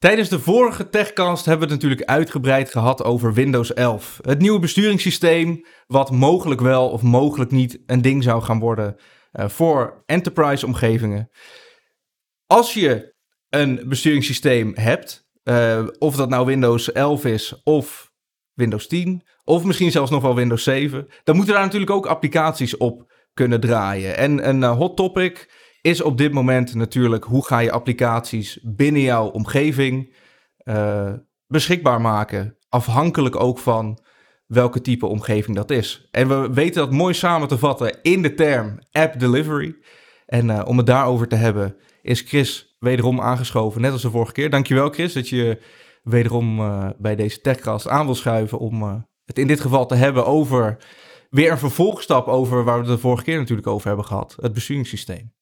Tijdens de vorige TechCast hebben we het natuurlijk uitgebreid gehad over Windows 11. Het nieuwe besturingssysteem, wat mogelijk wel of mogelijk niet een ding zou gaan worden uh, voor enterprise-omgevingen. Als je een besturingssysteem hebt, uh, of dat nou Windows 11 is of Windows 10, of misschien zelfs nog wel Windows 7, dan moeten daar natuurlijk ook applicaties op kunnen draaien. En een uh, hot topic is op dit moment natuurlijk hoe ga je applicaties binnen jouw omgeving uh, beschikbaar maken. Afhankelijk ook van welke type omgeving dat is. En we weten dat mooi samen te vatten in de term app delivery. En uh, om het daarover te hebben is Chris wederom aangeschoven, net als de vorige keer. Dankjewel Chris dat je wederom uh, bij deze techcast aan wil schuiven om het in dit geval te hebben over weer een vervolgstap over waar we het de vorige keer natuurlijk over hebben gehad. Het besturingssysteem.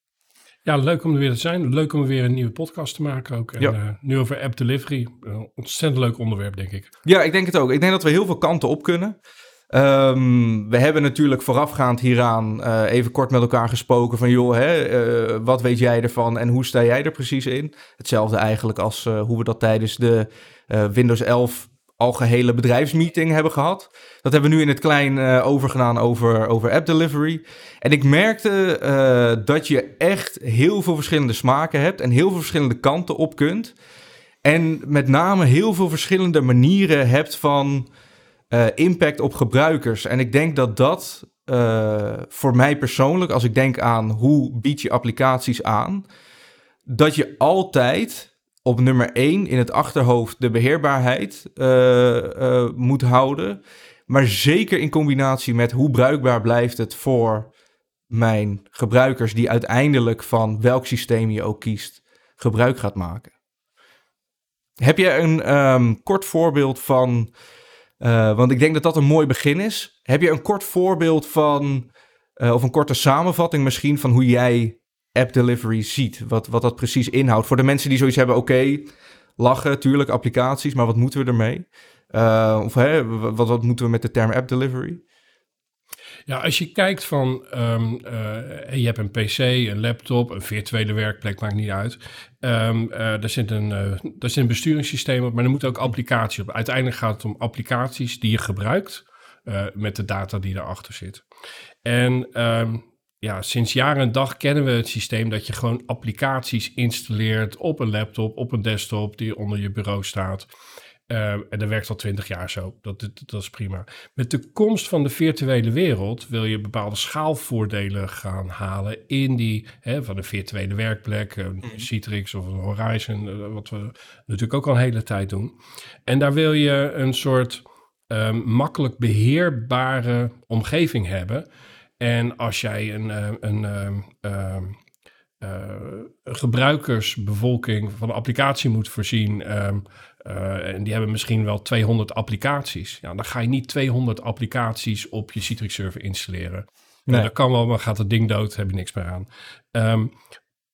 Ja, leuk om er weer te zijn. Leuk om weer een nieuwe podcast te maken ook. En ja. uh, nu over app delivery. Een ontzettend leuk onderwerp, denk ik. Ja, ik denk het ook. Ik denk dat we heel veel kanten op kunnen. Um, we hebben natuurlijk voorafgaand hieraan uh, even kort met elkaar gesproken van joh, hè, uh, wat weet jij ervan en hoe sta jij er precies in? Hetzelfde eigenlijk als hoe we dat tijdens de Windows 11 algehele bedrijfsmeeting hebben gehad. Dat hebben we nu in het klein uh, overgedaan over, over app delivery. En ik merkte uh, dat je echt heel veel verschillende smaken hebt en heel veel verschillende kanten op kunt. En met name heel veel verschillende manieren hebt van uh, impact op gebruikers. En ik denk dat dat voor mij persoonlijk, als ik denk aan hoe bied je applicaties aan, dat je altijd op nummer 1 in het achterhoofd de beheerbaarheid uh, uh, moet houden. Maar zeker in combinatie met hoe bruikbaar blijft het voor mijn gebruikers, die uiteindelijk van welk systeem je ook kiest, gebruik gaat maken. Heb je een um, kort voorbeeld van, uh, want ik denk dat dat een mooi begin is. Heb je een kort voorbeeld van, of een korte samenvatting misschien van hoe jij app delivery ziet. Wat, wat dat precies inhoudt. Voor de mensen die zoiets hebben, oké, lachen, tuurlijk, applicaties, maar wat moeten we ermee? Uh, of hè, wat, wat moeten we met de term app delivery? Ja, als je kijkt van, um, je hebt een PC, een laptop, een virtuele werkplek, maakt niet uit. Um, daar, zit een, daar zit een besturingssysteem op, maar er moeten ook applicaties op. Uiteindelijk gaat het om applicaties die je gebruikt met de data die erachter zit. En um, ja, sinds jaren en dag kennen we het systeem dat je gewoon applicaties installeert op een laptop, op een desktop die onder je bureau staat. Uh, en dat werkt al twintig jaar zo. Dat, dat, dat, is prima. Met de komst van de virtuele wereld wil je bepaalde schaalvoordelen gaan halen in die, hè, van een virtuele werkplek, een mhm. Citrix of een Horizon, uh, wat we natuurlijk ook al een hele tijd doen. En daar wil je een soort um, makkelijk beheerbare omgeving hebben. En als jij een, eh, een, een, ehm, ehm, uh, gebruikersbevolking van een applicatie moet voorzien. Um, uh, en die hebben misschien wel 200 applicaties. Ja, dan ga je niet 200 applicaties op je Citrix server installeren. Nee. dat kan wel, maar gaat het ding dood, heb je niks meer aan. Um,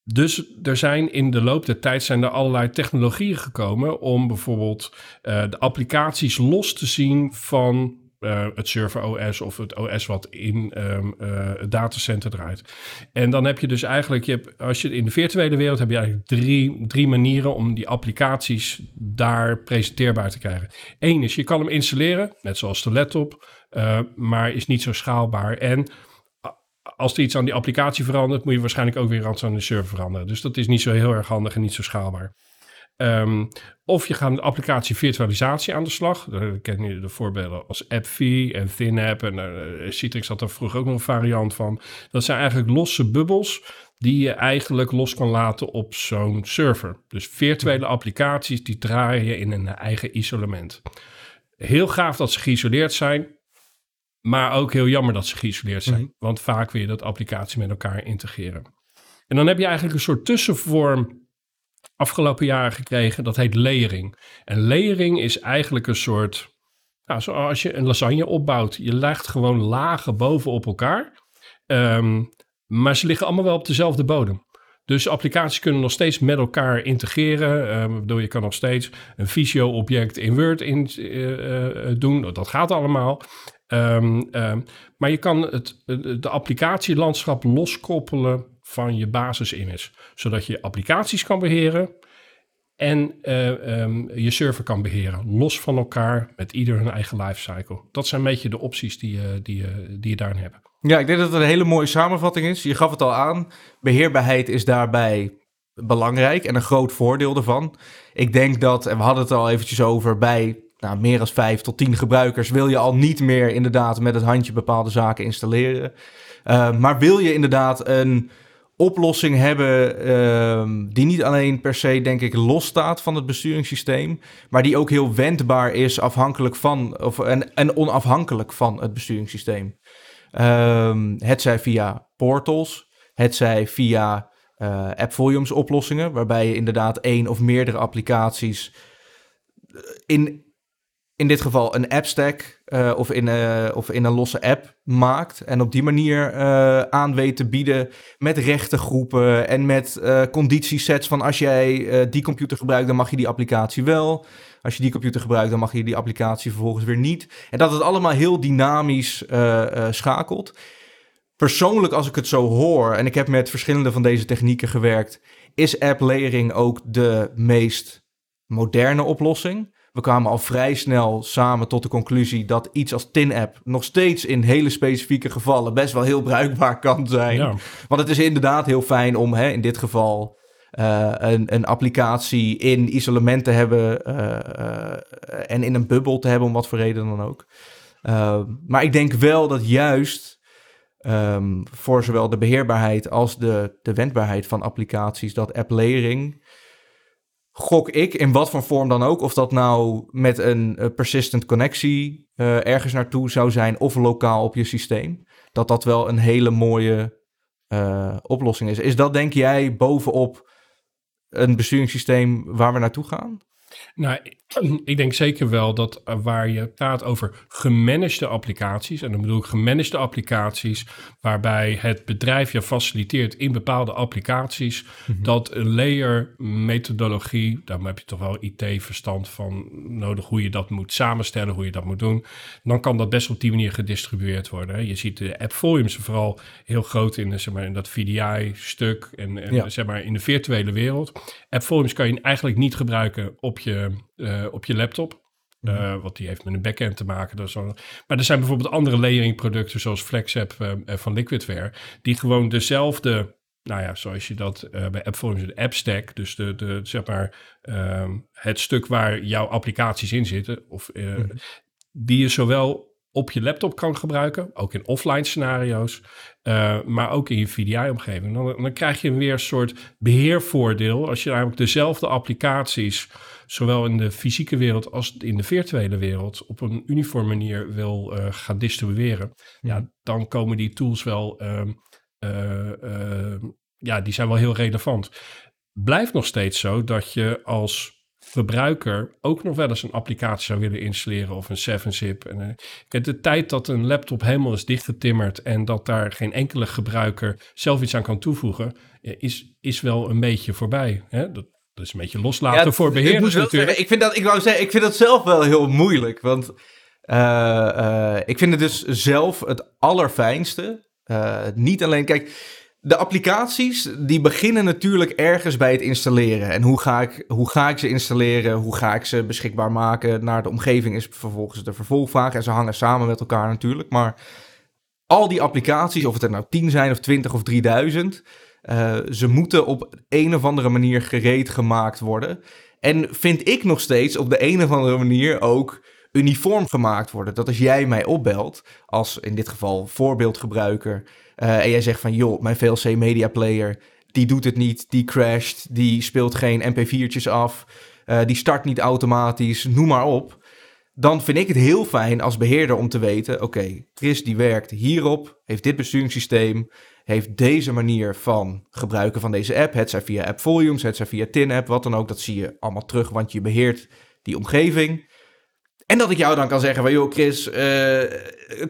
dus er zijn in de loop der tijd zijn er allerlei technologieën gekomen om bijvoorbeeld uh, de applicaties los te zien van uh, het server OS of het OS wat in um, uh, het datacenter draait. En dan heb je dus eigenlijk, je hebt, als je in de virtuele wereld heb je eigenlijk drie, drie manieren om die applicaties daar presenteerbaar te krijgen. Eén is, je kan hem installeren, net zoals de laptop, uh, maar is niet zo schaalbaar. En als er iets aan die applicatie verandert, moet je waarschijnlijk ook weer iets aan de server veranderen. Dus dat is niet zo heel erg handig en niet zo schaalbaar. Um, of je gaat met applicatie virtualisatie aan de slag. Daar ken je de voorbeelden als AppV en ThinApp. En uh, Citrix had er vroeger ook nog een variant van. Dat zijn eigenlijk losse bubbels die je eigenlijk los kan laten op zo'n server. Dus virtuele applicaties die draaien in een eigen isolement. Heel gaaf dat ze geïsoleerd zijn. Maar ook heel jammer dat ze geïsoleerd zijn. Mhm. Want vaak wil je dat applicatie met elkaar integreren. En dan heb je eigenlijk een soort tussenvorm afgelopen jaren gekregen. Dat heet layering. En layering is eigenlijk een soort. Nou, zoals je een lasagne opbouwt. Je legt gewoon lagen bovenop elkaar. Um, maar ze liggen allemaal wel op dezelfde bodem. Dus applicaties kunnen nog steeds met elkaar integreren. Um, je kan nog steeds een visio-object in Word in, uh, uh, doen. Dat gaat allemaal. Um, maar je kan het, de applicatielandschap loskoppelen van je basis-image. Zodat je applicaties kan beheren en eh, ehm, je server kan beheren. Los van elkaar, met ieder hun eigen lifecycle. Dat zijn een beetje de opties die, je die, die je daarin hebt. Ja, ik denk dat het een hele mooie samenvatting is. Je gaf het al aan. Beheerbaarheid is daarbij belangrijk en een groot voordeel ervan. Ik denk dat, en we hadden het al eventjes over, bij nou, meer dan vijf tot tien gebruikers wil je al niet meer inderdaad met het handje bepaalde zaken installeren. Maar wil je inderdaad een oplossing hebben uh, die niet alleen per se, denk ik, losstaat van het besturingssysteem, maar die ook heel wendbaar is afhankelijk van, of, en, onafhankelijk van het besturingssysteem. Uh, het zij via portals, het zij via uh, app volumes oplossingen, waarbij je inderdaad één of meerdere applicaties in in dit geval een app stack uh, of, in, uh, of in een losse app maakt. En op die manier uh, aan weet te bieden met rechtengroepen en met conditiesets van als jij die computer gebruikt, dan mag je die applicatie wel. Als je die computer gebruikt, dan mag je die applicatie vervolgens weer niet. En dat het allemaal heel dynamisch schakelt. Persoonlijk, als ik het zo hoor, en ik heb met verschillende van deze technieken gewerkt, is app layering ook de meest moderne oplossing. We kwamen al vrij snel samen tot de conclusie dat iets als TinApp nog steeds in hele specifieke gevallen best wel heel bruikbaar kan zijn. Want het is inderdaad heel fijn om hè, in dit geval uh, een, een, applicatie in isolement te hebben uh, uh, en in een bubbel te hebben, om wat voor reden dan ook. maar ik denk wel dat juist um, voor zowel de beheerbaarheid als de, de wendbaarheid van applicaties, dat app layering gok ik, in wat voor vorm dan ook, of dat nou met een uh, persistent connectie uh, ergens naartoe zou zijn of lokaal op je systeem, dat dat wel een hele mooie uh, oplossing is. Is dat, denk jij, bovenop een besturingssysteem waar we naartoe gaan? Nou, ik denk zeker wel dat uh, waar je praat over gemanagede applicaties, en dan bedoel ik gemanagede applicaties, waarbij het bedrijf je faciliteert in bepaalde applicaties, mhm. dat een layer methodologie, daar heb je toch wel IT-verstand van nodig, hoe je dat moet samenstellen, hoe je dat moet doen, dan kan dat best op die manier gedistribueerd worden. Hè. Je ziet de app volumes vooral heel groot in, zeg maar, in dat VDI-stuk en, en zeg maar in de virtuele wereld. App volumes kan je eigenlijk niet gebruiken op je uh, op je laptop. Uh, mm Want die heeft met een backend te maken. Dus maar er zijn bijvoorbeeld andere layering producten zoals FlexApp uh, van Liquidware. Die gewoon dezelfde, nou ja, zoals je dat uh, bij AppForms, de app stack. Dus de, de, zeg maar ehm, het stuk waar jouw applicaties in zitten. Of, mm Die je zowel op je laptop kan gebruiken, ook in offline scenario's, maar ook in je VDI-omgeving. Dan, dan, krijg je weer een soort beheervoordeel als je namelijk dezelfde applicaties, zowel in de fysieke wereld als in de virtuele wereld, op een uniforme manier wil uh, gaan distribueren. Ja, dan komen die tools wel, uh, ja, die zijn wel heel relevant. Blijft nog steeds zo dat je als verbruiker ook nog wel eens een applicatie zou willen installeren of een 7-zip. En, uh, de tijd dat een laptop helemaal is dichtgetimmerd en dat daar geen enkele gebruiker zelf iets aan kan toevoegen, is, is wel een beetje voorbij. Hè? Dat, is een beetje loslaten voor beheerders natuurlijk. ik, vind dat, ik wou zeggen, ik vind dat zelf wel heel moeilijk, want uh, ik vind het dus zelf het allerfijnste. niet alleen, kijk, de applicaties die beginnen natuurlijk ergens bij het installeren. En hoe ga, ik, hoe ga ik ze installeren? Hoe ga ik ze beschikbaar maken naar de omgeving is vervolgens de vervolgvraag. En ze hangen samen met elkaar natuurlijk. Maar al die applicaties, of het er nou 10 zijn of 20 of 3000, eh, ze moeten op een of andere manier gereed gemaakt worden. En vind ik nog steeds op de een of andere manier ook uniform gemaakt worden. Dat als jij mij opbelt, als in dit geval voorbeeldgebruiker uh, en jij zegt van, joh, mijn VLC Media Player, die doet het niet, die crasht, die speelt geen MP4'tjes af, uh, die start niet automatisch, noem maar op. Dan vind ik het heel fijn als beheerder om te weten, oké, Chris die werkt hierop, heeft dit besturingssysteem, heeft deze manier van gebruiken van deze app. Het zij via App Volumes, het zij via TinApp, wat dan ook. Dat zie je allemaal terug, want je beheert die omgeving. En dat ik jou dan kan zeggen van, joh Chris, uh,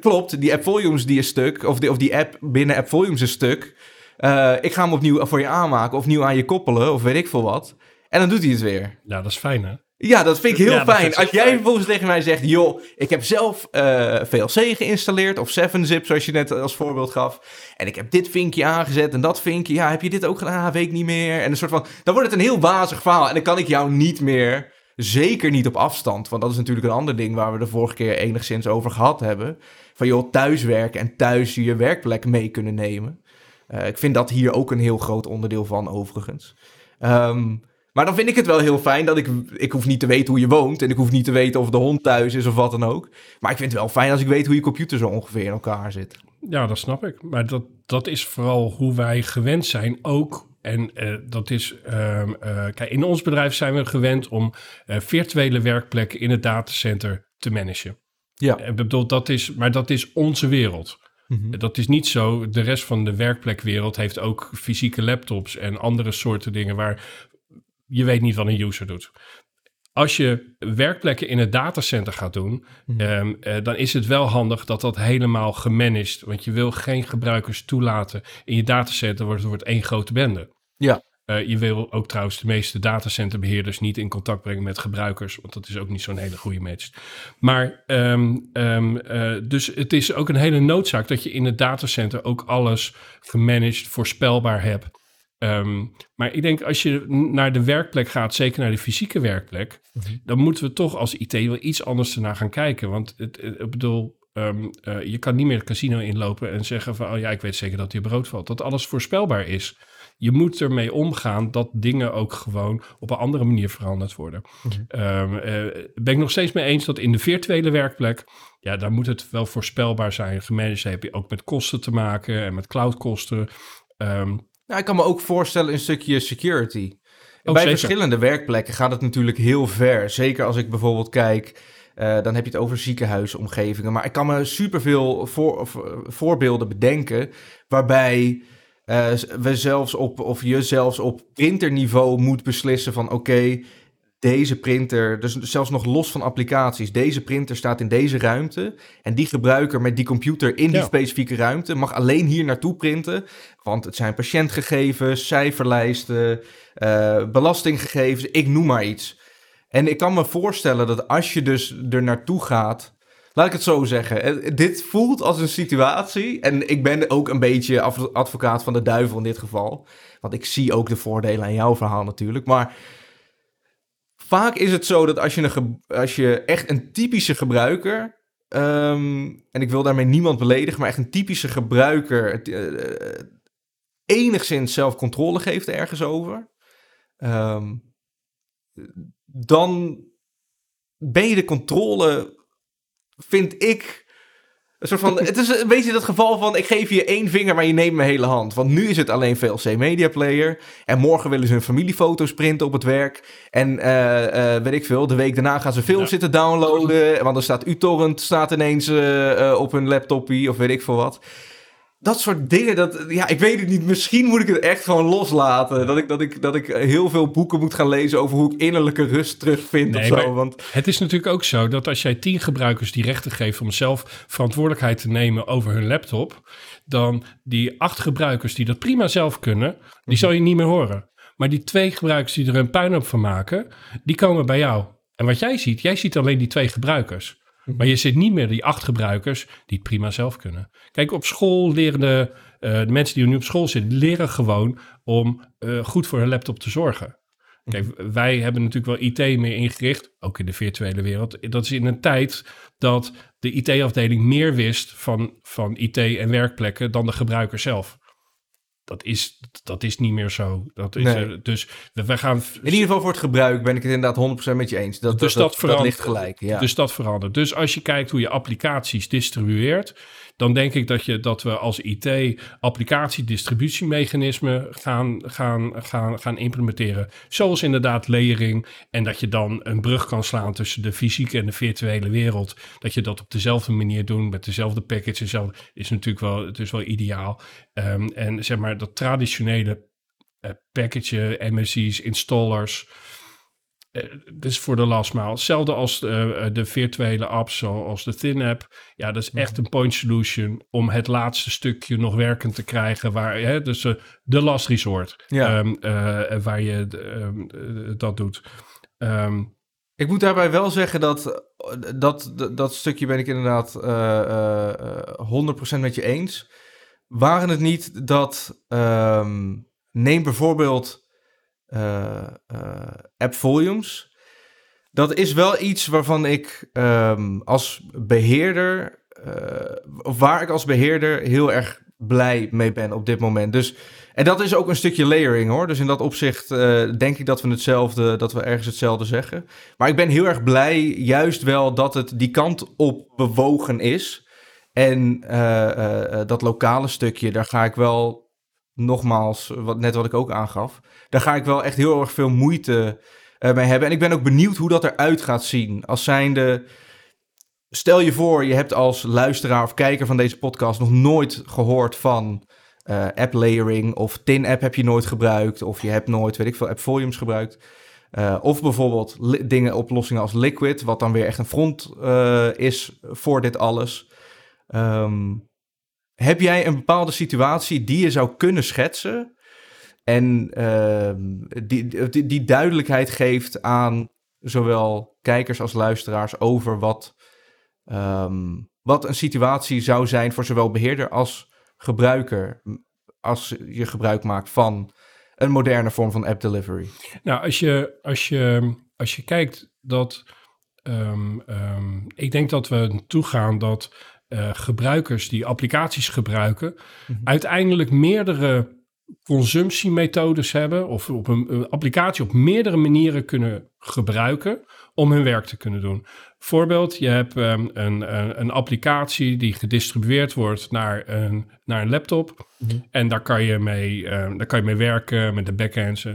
klopt, die app volumes die is stuk, of die, of die app binnen app volumes is stuk. Uh, ik ga hem opnieuw voor je aanmaken, of nieuw aan je koppelen, of weet ik veel wat. En dan doet hij het weer. Ja, dat is fijn hè? Ja, dat vind ik heel Ja, fijn. Als jij vervolgens tegen mij zegt, joh, ik heb zelf eh, VLC geïnstalleerd of 7-zip, zoals je net als voorbeeld gaf. En ik heb dit vinkje aangezet en dat vinkje. Ja, heb je dit ook gedaan? Ah, weet ik niet meer. En een soort van, dan wordt het een heel wazig verhaal. En dan kan ik jou niet meer, zeker niet op afstand. Want dat is natuurlijk een ander ding waar we de vorige keer enigszins over gehad hebben. Van joh, thuiswerken en thuis je werkplek mee kunnen nemen. Eh, ik vind dat hier ook een heel groot onderdeel van, overigens. Ehm, maar dan vind ik het wel heel fijn dat ik... Ik hoef niet te weten hoe je woont. En ik hoef niet te weten of de hond thuis is of wat dan ook. Maar ik vind het wel fijn als ik weet hoe je computer zo ongeveer in elkaar zit. Ja, dat snap ik. Maar dat, dat is vooral hoe wij gewend zijn ook. En eh, dat is, ehm, eh, kijk, in ons bedrijf zijn we gewend om eh, virtuele werkplekken in het datacenter te managen. Ja. Ik bedoel, dat is, maar dat is onze wereld. Dat is niet zo. De rest van de werkplekwereld heeft ook fysieke laptops en andere soorten dingen waar je weet niet wat een user doet. Als je werkplekken in het datacenter gaat doen, ehm, eh, dan is het wel handig dat dat helemaal gemanaged, want je wil geen gebruikers toelaten in je datacenter, wordt het wordt één grote bende. Ja. Eh, je wil ook trouwens de meeste datacenterbeheerders niet in contact brengen met gebruikers, want dat is ook niet zo'n hele goede match. Maar ehm, ehm, eh, dus het is ook een hele noodzaak dat je in het datacenter ook alles gemanaged, voorspelbaar hebt. Ehm, maar ik denk als je naar de werkplek gaat, zeker naar de fysieke werkplek, dan moeten we toch als IT wel iets anders ernaar gaan kijken. Want het, het- ik bedoel, ehm, eh, je kan niet meer het casino inlopen en zeggen van, oh ja, ik weet zeker dat hier brood valt. Dat alles voorspelbaar is. Je moet ermee omgaan dat dingen ook gewoon op een andere manier veranderd worden. Ehm, eh, ben ik nog steeds mee eens dat in de virtuele werkplek, ja, daar moet het wel voorspelbaar zijn. Gemanaged heb je ook met kosten te maken en met cloudkosten. Ehm, Nou, ik kan me ook voorstellen een stukje security. Ook Bij zeker. verschillende werkplekken gaat het natuurlijk heel ver. Zeker als ik bijvoorbeeld kijk, eh, dan heb je het over ziekenhuisomgevingen. Maar ik kan me superveel voor, eh, voorbeelden bedenken waarbij eh, we zelfs op, of je zelfs op printerniveau moet beslissen van oké, deze printer, dus zelfs nog los van applicaties, deze printer staat in deze ruimte en die gebruiker met die computer in die Ja. specifieke ruimte mag alleen hier naartoe printen, want het zijn patiëntgegevens, cijferlijsten, eh, belastinggegevens, ik noem maar iets. En ik kan me voorstellen dat als je dus er naartoe gaat, laat ik het zo zeggen, eh, dit voelt als een situatie en ik ben ook een beetje advocaat van de duivel in dit geval, want ik zie ook de voordelen aan jouw verhaal natuurlijk, maar vaak is het zo dat als je, een als je echt een typische gebruiker. ehm, en ik wil daarmee niemand beledigen, maar echt een typische gebruiker. het, eh, enigszins zelf controle geeft ergens over. ehm, dan ben je de controle, vind ik. Een soort van, het is een beetje dat geval van: ik geef je één vinger, maar je neemt mijn hele hand. Want nu is het alleen VLC Media Player. En morgen willen ze hun familiefoto's printen op het werk. En eh, eh, weet ik veel, de week daarna gaan ze films Ja. zitten downloaden. Want dan staat uTorrent staat ineens eh, op hun laptopie of weet ik veel wat. Dat soort dingen, dat, ja, ik weet het niet. Misschien moet ik het echt gewoon loslaten. Dat ik, dat, ik, dat ik heel veel boeken moet gaan lezen over hoe ik innerlijke rust terugvind Nee, of zo. maar- Want Het is natuurlijk ook zo dat als jij tien gebruikers die rechten geeft om zelf verantwoordelijkheid te nemen over hun laptop, dan die acht gebruikers die dat prima zelf kunnen, die zal je niet meer horen. Maar die twee gebruikers die er een puinhoop van maken, die komen bij jou. En wat jij ziet, jij ziet alleen die twee gebruikers. Maar je ziet niet meer die acht gebruikers die het prima zelf kunnen. Kijk, op school leren de, eh, de mensen die nu op school zitten, leren gewoon om eh, goed voor hun laptop te zorgen. Kijk, wij hebben natuurlijk wel IT meer ingericht, ook in de virtuele wereld. Dat is in een tijd dat de IT-afdeling meer wist van, van IT en werkplekken dan de gebruiker zelf. Dat is, dat is niet meer zo. Dat is, Nee. eh, dus we, gaan. in ieder geval voor het gebruik ben ik het inderdaad 100% met je eens. Dat, Dus dat, dat dat, verandert. ligt gelijk. Ja. Dus dat verandert. Dus als je kijkt hoe je applicaties distribueert, dan denk ik dat, je, dat we als IT applicatiedistributiemechanismen gaan, gaan, gaan, gaan implementeren. Zoals inderdaad layering. En dat je dan een brug kan slaan tussen de fysieke en de virtuele wereld. Dat je dat op dezelfde manier doet, met dezelfde package. Dezelfde, is natuurlijk wel, het is wel ideaal. Ehm, en zeg maar dat traditionele eh, package, MSC's, installers. Eh, dus voor de last mile. Hetzelfde als eh, de virtuele apps zoals de Thin app. Ja, dat is echt een point solution om het laatste stukje nog werkend te krijgen. Waar, hè, dus eh, de last resort. Ja. ehm, eh, waar je ehm, eh, dat doet. Ehm, Ik moet daarbij wel zeggen dat dat, dat, dat stukje ben ik inderdaad uh, uh, 100% met je eens. Waren het niet dat, neem bijvoorbeeld app volumes. Dat is wel iets waarvan ik um, als beheerder, of waar ik als beheerder heel erg blij mee ben op dit moment. Dus en dat is ook een stukje layering hoor. Dus in dat opzicht denk ik dat we hetzelfde, dat we ergens hetzelfde zeggen. Maar ik ben heel erg blij, juist wel dat het die kant op bewogen is. En dat lokale stukje, daar ga ik wel, nogmaals, wat, net wat ik ook aangaf, daar ga ik wel echt heel erg veel moeite mee hebben. En ik ben ook benieuwd hoe dat eruit gaat zien. Als zijnde. Stel je voor, je hebt als luisteraar of kijker van deze podcast nog nooit gehoord van uh, app layering of tin app heb je nooit gebruikt of je hebt nooit, weet ik veel, app volumes gebruikt. Uh, of bijvoorbeeld dingen, oplossingen als Liquid, wat dan weer echt een front is voor dit alles. Um, heb jij een bepaalde situatie die je zou kunnen schetsen en uh, die, die, duidelijkheid geeft aan zowel kijkers als luisteraars over wat, um, wat een situatie zou zijn voor zowel beheerder als gebruiker als je gebruik maakt van een moderne vorm van app delivery? Nou, als je, als je, als je kijkt dat. Um, ik denk dat we toegaan dat uh, gebruikers die applicaties gebruiken, mm -hmm. uiteindelijk meerdere consumptiemethodes hebben of op een, een, applicatie op meerdere manieren kunnen gebruiken om hun werk te kunnen doen. Voorbeeld, je hebt um, een, een, een, applicatie die gedistribueerd wordt naar een, naar een laptop. Mm -hmm. En daar kan, je mee, um, daar kan je mee werken met de backends.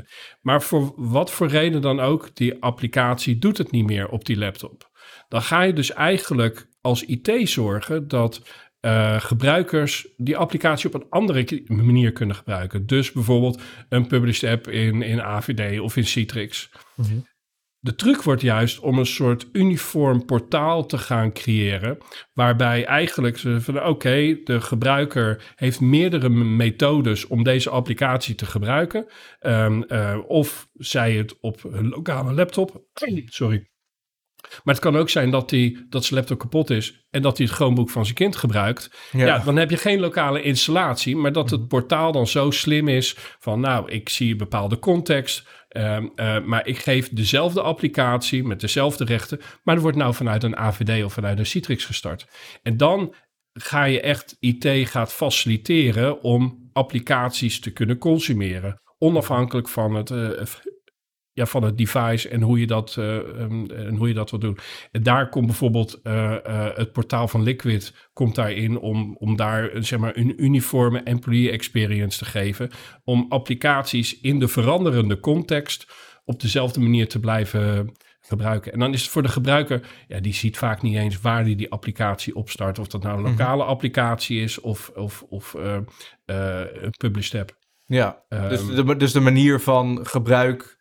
Maar voor wat voor reden dan ook, die applicatie doet het niet meer op die laptop. Dan ga je dus eigenlijk als IT zorgen dat uh, gebruikers die applicatie op een andere manier kunnen gebruiken. Dus bijvoorbeeld een published app in, in AVD of in Citrix. Mm -hmm. De truc wordt juist om een soort uniform portaal te gaan creëren, waarbij eigenlijk ze van oké, okay, de gebruiker heeft meerdere methodes om deze applicatie te gebruiken. Um, uh, of zij het op een lokale laptop, sorry, maar het kan ook zijn dat, die, dat zijn laptop kapot is en dat hij het Chromebook van zijn kind gebruikt. Ja. ja. dan heb je geen lokale installatie, maar dat het portaal dan zo slim is van nou, ik zie een bepaalde context, uh, uh, maar ik geef dezelfde applicatie met dezelfde rechten, maar er wordt nou vanuit een AVD of vanuit een Citrix gestart. En dan ga je echt IT gaat faciliteren om applicaties te kunnen consumeren. Onafhankelijk van het uh, ja, van het device en hoe je dat, uh, um, en hoe je dat wil doen. En daar komt bijvoorbeeld uh, uh, het portaal van Liquid komt daarin om, om daar zeg maar, een uniforme employee experience te geven. Om applicaties in de veranderende context op dezelfde manier te blijven gebruiken. En dan is het voor de gebruiker, ja, die ziet vaak niet eens waar die die applicatie opstart. Of dat nou een mhm. lokale applicatie is of, of, of een published app. Ja, um, dus, de, dus de manier van gebruik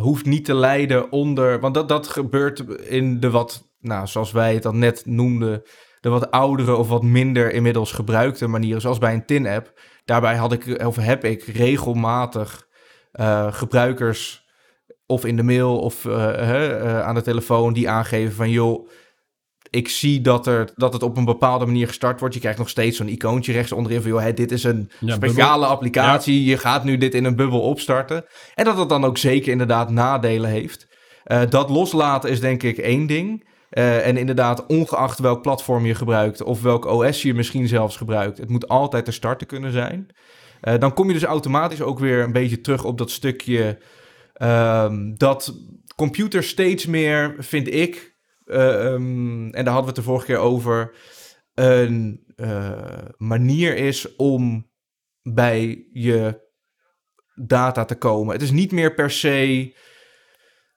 hoeft niet te lijden onder. Want dat, dat gebeurt in de wat, nou, zoals wij het dan net noemden, de wat oudere of wat minder inmiddels gebruikte manieren, zoals bij een TIN-app. Daarbij had ik, of heb ik regelmatig uh, gebruikers of in de mail of uh, uh, aan de telefoon die aangeven van joh ik zie dat, er, dat het op een bepaalde manier gestart wordt. Je krijgt nog steeds zo'n icoontje rechts onderin van... Joh, dit is een ja, speciale bubbel. applicatie. Ja. Je gaat nu dit in een bubbel opstarten. En dat het dan ook zeker inderdaad nadelen heeft. Uh, dat loslaten is denk ik één ding. Uh, en inderdaad, ongeacht welk platform je gebruikt... of welk OS je misschien zelfs gebruikt... het moet altijd te starten kunnen zijn. Uh, dan kom je dus automatisch ook weer een beetje terug op dat stukje... Ehm, dat computers steeds meer, vind ik um, en daar hadden we het de vorige keer over, een uh, manier is om bij je data te komen. Het is niet meer per se.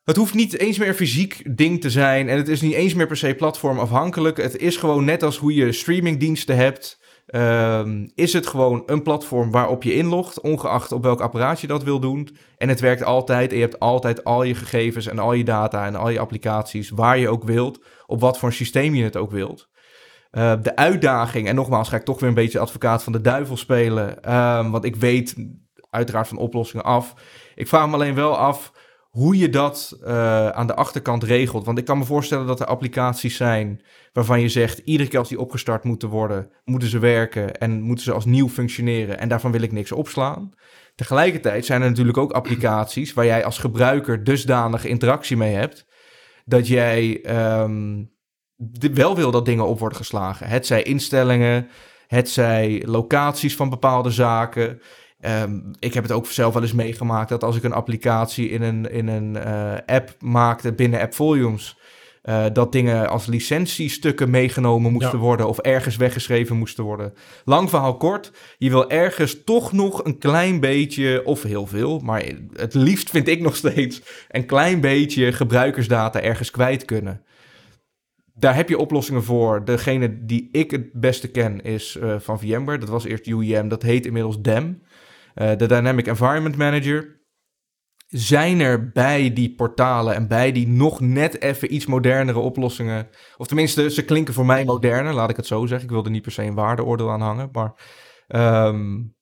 Het hoeft niet eens meer een fysiek ding te zijn. En het is niet eens meer per se platformafhankelijk. Het is gewoon net als hoe je streamingdiensten hebt. Um, is het gewoon een platform waarop je inlogt, ongeacht op welk apparaat je dat wil doen. En het werkt altijd en je hebt altijd al je gegevens en al je data en al je applicaties waar je ook wilt, op wat voor systeem je het ook wilt. Uh, de uitdaging, en nogmaals ga ik toch weer een beetje advocaat van de duivel spelen, um, want ik weet uiteraard van oplossingen af. Ik vraag me alleen wel af hoe je dat uh, aan de achterkant regelt. Want ik kan me voorstellen dat er applicaties zijn waarvan je zegt, iedere keer als die opgestart moeten worden, moeten ze werken en moeten ze als nieuw functioneren en daarvan wil ik niks opslaan. Tegelijkertijd zijn er natuurlijk ook applicaties waar jij als gebruiker dusdanig interactie mee hebt, dat jij um, wel wil dat dingen op worden geslagen. Het zij instellingen, het zij locaties van bepaalde zaken. Um, ik heb het ook zelf wel eens meegemaakt dat als ik een applicatie in een, in een uh, app maakte binnen App Volumes, uh, dat dingen als licentiestukken meegenomen moesten ja. worden of ergens weggeschreven moesten worden. Lang verhaal kort, je wil ergens toch nog een klein beetje, of heel veel, maar het liefst vind ik nog steeds, een klein beetje gebruikersdata ergens kwijt kunnen. Daar heb je oplossingen voor. Degene die ik het beste ken is uh, van VMware. Dat was eerst UEM, dat heet inmiddels DEM. Uh, de Dynamic Environment Manager. Zijn er bij die portalen en bij die nog net even iets modernere oplossingen, of tenminste, ze klinken voor mij moderner, laat ik het zo zeggen. Ik wil er niet per se een waardeoordeel aan hangen, maar um,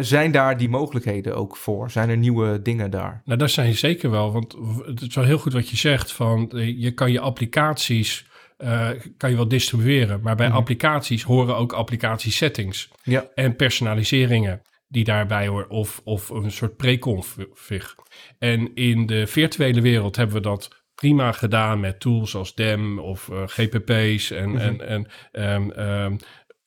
zijn daar die mogelijkheden ook voor? Zijn er nieuwe dingen daar? Nou, dat zijn zeker wel, want het is wel heel goed wat je zegt, van je kan je applicaties uh, kan je wel distribueren. Maar bij mm -hmm. applicaties horen ook applicatiesettings ja. en personaliseringen die daarbij horen, of, of een soort pre-config. En in de virtuele wereld hebben we dat prima gedaan met tools als DEM of uh, GPP's en, mm -hmm. en, en um, um,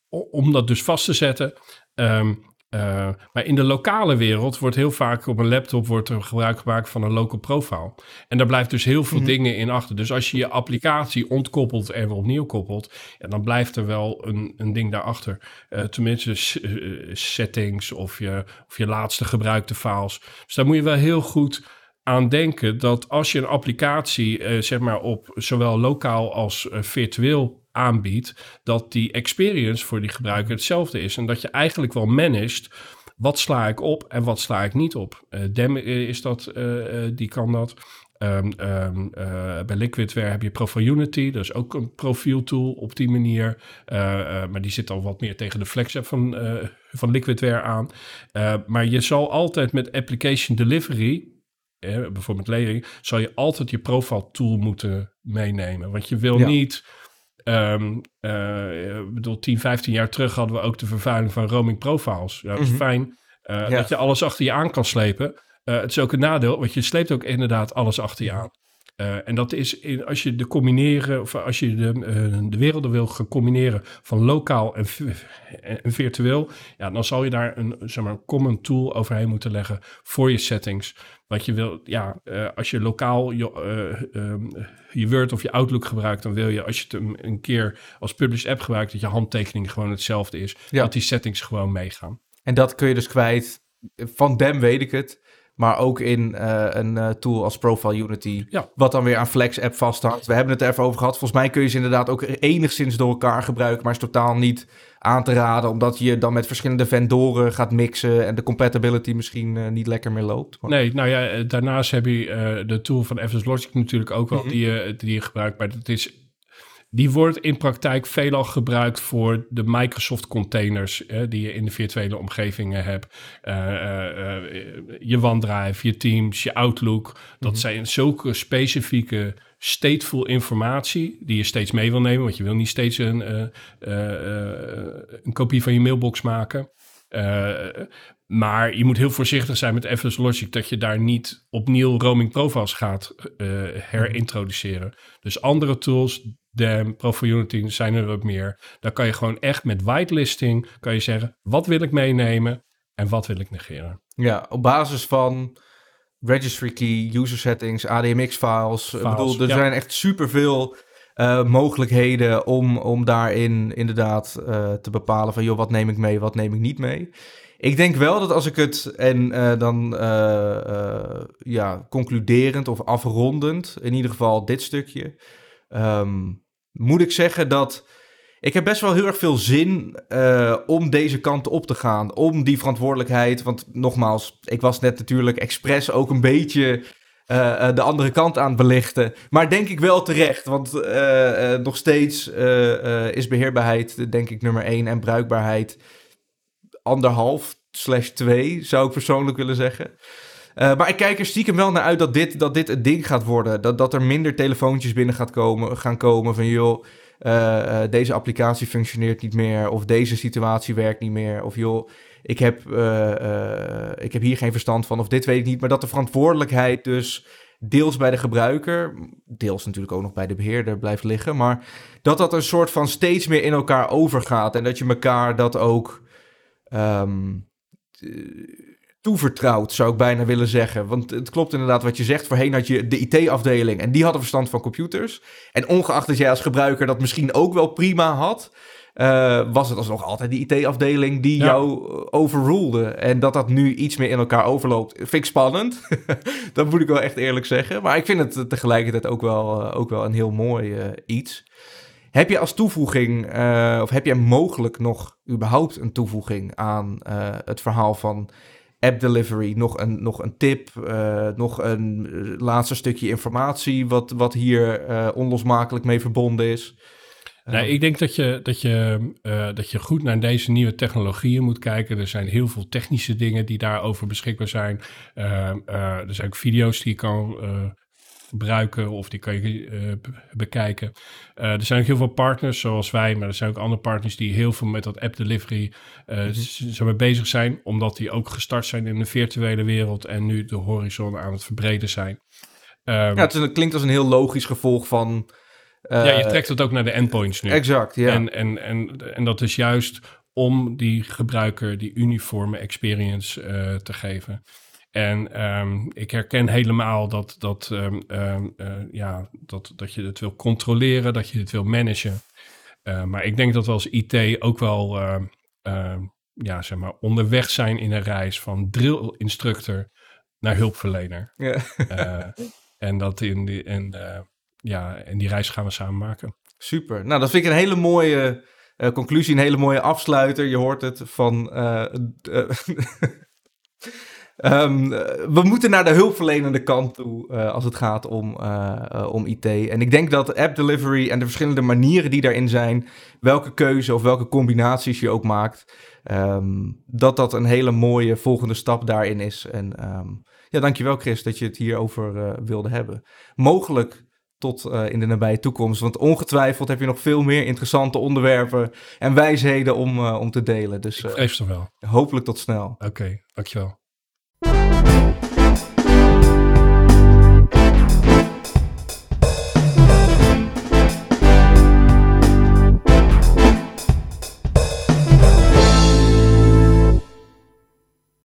om dat dus vast te zetten. Um, uh, maar in de lokale wereld wordt heel vaak op een laptop wordt er gebruik gemaakt van een local profile. En daar blijft dus heel veel mm -hmm. dingen in achter. Dus als je je applicatie ontkoppelt en weer opnieuw koppelt, ja, dan blijft er wel een, een ding daarachter. Uh, tenminste, uh, settings of je, of je laatste gebruikte files. Dus daar moet je wel heel goed aan denken dat als je een applicatie, zeg maar, op zowel lokaal als virtueel aanbiedt, dat die experience voor die gebruiker hetzelfde is. En dat je eigenlijk wel managt, wat sla ik op en wat sla ik niet op. Uh, Dem is dat, uh, die kan dat. Um, um, uh, bij Liquidware heb je Profile Unity, dat is ook een profieltool op die manier. Uh, uh, maar die zit al wat meer tegen de flex van, van Liquidware aan. maar je zal altijd met application delivery, bijvoorbeeld lering, zal je altijd je profile tool moeten meenemen. Want je wil ja. niet Um, uh, ik bedoel, 10, 15 jaar terug hadden we ook de vervuiling van roaming profiles. Ja, dat is mm -hmm. fijn uh, ja. dat je alles achter je aan kan slepen. Uh, het is ook een nadeel, want je sleept ook inderdaad alles achter je aan. Uh, en dat is in, als je de combineren, of als je de, uh, de werelden wil gaan combineren van lokaal en, en, virtueel, ja, dan zal je daar een, zeg maar, common tool overheen moeten leggen voor je settings. Want je wil, ja, uh, als je lokaal je, um, je, Word of je Outlook gebruikt, dan wil je, als je het een, een keer als publish app gebruikt, dat je handtekening gewoon hetzelfde is. Ja. Dat die settings gewoon meegaan. En dat kun je dus kwijt. Van Dem weet ik het. Maar ook in uh, een uh, tool als Profile Unity. Ja. Wat dan weer aan Flex app vasthangt. We hebben het er even over gehad. Volgens mij kun je ze inderdaad ook enigszins door elkaar gebruiken. Maar is totaal niet aan te raden. Omdat je dan met verschillende vendoren gaat mixen. En de compatibility misschien uh, niet lekker meer loopt. Maar... Nee, nou ja, daarnaast heb je de tool van FS Logic natuurlijk ook wel. Mm -hmm. die, je, die je gebruikt. Maar het is die wordt in praktijk veelal gebruikt voor de Microsoft containers hè, die je in de virtuele omgevingen hebt. Uh, uh, uh, je OneDrive, je Teams, je Outlook. Dat mm -hmm. zijn zulke specifieke stateful informatie die je steeds mee wil nemen. Want je wil niet steeds een, een kopie van je mailbox maken. Maar je moet heel voorzichtig zijn met FS Logic dat je daar niet opnieuw roaming profiles gaat uh, herintroduceren. Dus andere tools, DAM, Profile Unity zijn er ook meer. Dan kan je gewoon echt met whitelisting kan je zeggen, wat wil ik meenemen en wat wil ik negeren. Ja, op basis van registry key, user settings, ADMX files. files ik bedoel, er ja. zijn echt superveel uh, mogelijkheden om, om daarin inderdaad uh, te bepalen van, joh, wat neem ik mee, wat neem ik niet mee. Ik denk wel dat als ik het en uh, dan ja, concluderend of afrondend, in ieder geval dit stukje, um, moet ik zeggen dat ik heb best wel heel erg veel zin om deze kant op te gaan, om die verantwoordelijkheid, want nogmaals, ik was net natuurlijk expres ook een beetje uh, de andere kant aan het belichten. Maar denk ik wel terecht, want nog steeds is beheerbaarheid denk ik nummer één en bruikbaarheid anderhalf slash twee, zou ik persoonlijk willen zeggen. Maar ik kijk er stiekem wel naar uit dat dit, dat dit het ding gaat worden. Dat, dat er minder telefoontjes binnen gaat komen, gaan komen van joh, deze applicatie functioneert niet meer. Of deze situatie werkt niet meer. Of joh, ik heb, ik heb hier geen verstand van. Of dit weet ik niet. Maar dat de verantwoordelijkheid dus deels bij de gebruiker, deels natuurlijk ook nog bij de beheerder blijft liggen, maar dat dat een soort van steeds meer in elkaar overgaat en dat je elkaar dat ook um, toevertrouwt, zou ik bijna willen zeggen. Want het klopt inderdaad wat je zegt. Voorheen had je de IT-afdeling en die hadden verstand van computers. En ongeacht dat jij als gebruiker dat misschien ook wel prima had, uh, was het alsnog altijd die IT-afdeling die jou eh, overrulede. En dat dat nu iets meer in elkaar overloopt, vind ik spannend. dat moet ik wel echt eerlijk zeggen. Maar ik vind het tegelijkertijd ook wel, uh, ook wel een heel mooi uh, iets. Heb je als toevoeging, of heb jij mogelijk nog überhaupt een toevoeging aan het verhaal van app delivery? Nog een, nog een tip, nog een laatste stukje informatie wat, wat hier onlosmakelijk mee verbonden is? Nee, ik denk dat je, dat, je, uh, dat je goed naar deze nieuwe technologieën moet kijken. Er zijn heel veel technische dingen die daarover beschikbaar zijn. Uh, uh, er zijn ook video's die je kan gebruiken of die kan je bekijken. er zijn ook heel veel partners zoals wij, maar er zijn ook andere partners die heel veel met dat app delivery mm -hmm. bezig zijn. Omdat die ook gestart zijn in de virtuele wereld en nu de horizon aan het verbreden zijn. Um, ja, het klinkt als een heel logisch gevolg van ja, je trekt het ook naar de endpoints nu. Exact, ja. En, en, en, en dat is juist om die gebruiker die uniforme experience uh, te geven. En um, ik herken helemaal dat, dat, um, um, uh, ja, dat, dat je het wil controleren, dat je het wil managen. Uh, maar ik denk dat we als IT ook wel ja, zeg maar onderweg zijn in een reis van drill instructor naar hulpverlener. Ja. en dat in die, en, ja, en die reis gaan we samen maken. Super. Nou, dat vind ik een hele mooie conclusie, een hele mooie afsluiter. Je hoort het van. Uh, um, we moeten naar de hulpverlenende kant toe als het gaat om, om IT. En ik denk dat app delivery en de verschillende manieren die daarin zijn, welke keuze of welke combinaties je ook maakt, um, dat dat een hele mooie volgende stap daarin is. En um, ja, dankjewel Chris dat je het hierover wilde hebben. Mogelijk tot uh, in de nabije toekomst. Want ongetwijfeld heb je nog veel meer interessante onderwerpen en wijsheden om, uh, om te delen. Dus uh, wel. hopelijk tot snel. Oké, okay, dankjewel.